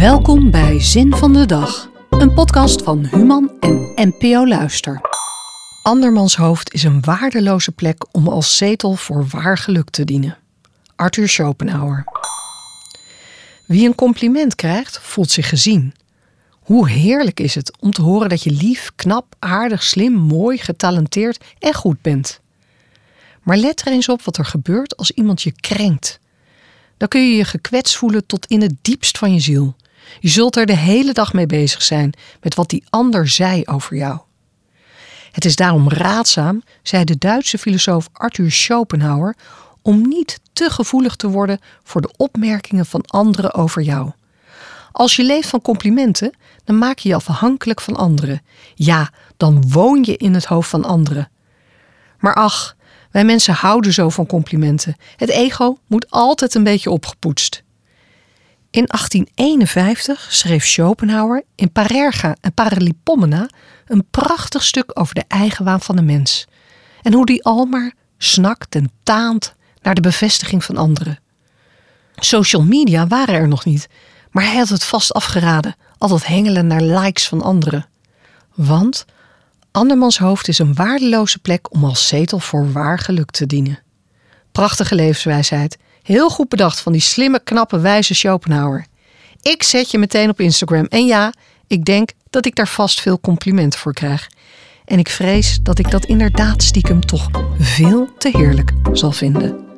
Welkom bij Zin van de Dag, een podcast van Human en NPO Luister. Andermans hoofd is een waardeloze plek om als zetel voor waar geluk te dienen. Arthur Schopenhauer. Wie een compliment krijgt, voelt zich gezien. Hoe heerlijk is het om te horen dat je lief, knap, aardig, slim, mooi, getalenteerd en goed bent. Maar let er eens op wat er gebeurt als iemand je krenkt. Dan kun je je gekwetst voelen tot in het diepst van je ziel. Je zult er de hele dag mee bezig zijn met wat die ander zei over jou. Het is daarom raadzaam, zei de Duitse filosoof Arthur Schopenhauer, om niet te gevoelig te worden voor de opmerkingen van anderen over jou. Als je leeft van complimenten, dan maak je je afhankelijk van anderen. Ja, dan woon je in het hoofd van anderen. Maar ach, wij mensen houden zo van complimenten. Het ego moet altijd een beetje opgepoetst. In 1851 schreef Schopenhauer in Parerga en Paralipomena een prachtig stuk over de eigenwaan van de mens. En hoe die almaar snakt en taant naar de bevestiging van anderen. Social media waren er nog niet, maar hij had het vast afgeraden, altijd hengelen naar likes van anderen. Want andermans hoofd is een waardeloze plek om als zetel voor waar geluk te dienen. Prachtige levenswijsheid, heel goed bedacht van die slimme, knappe, wijze Schopenhauer. Ik zet je meteen op Instagram en ja, ik denk dat ik daar vast veel complimenten voor krijg. En ik vrees dat ik dat inderdaad stiekem toch veel te heerlijk zal vinden.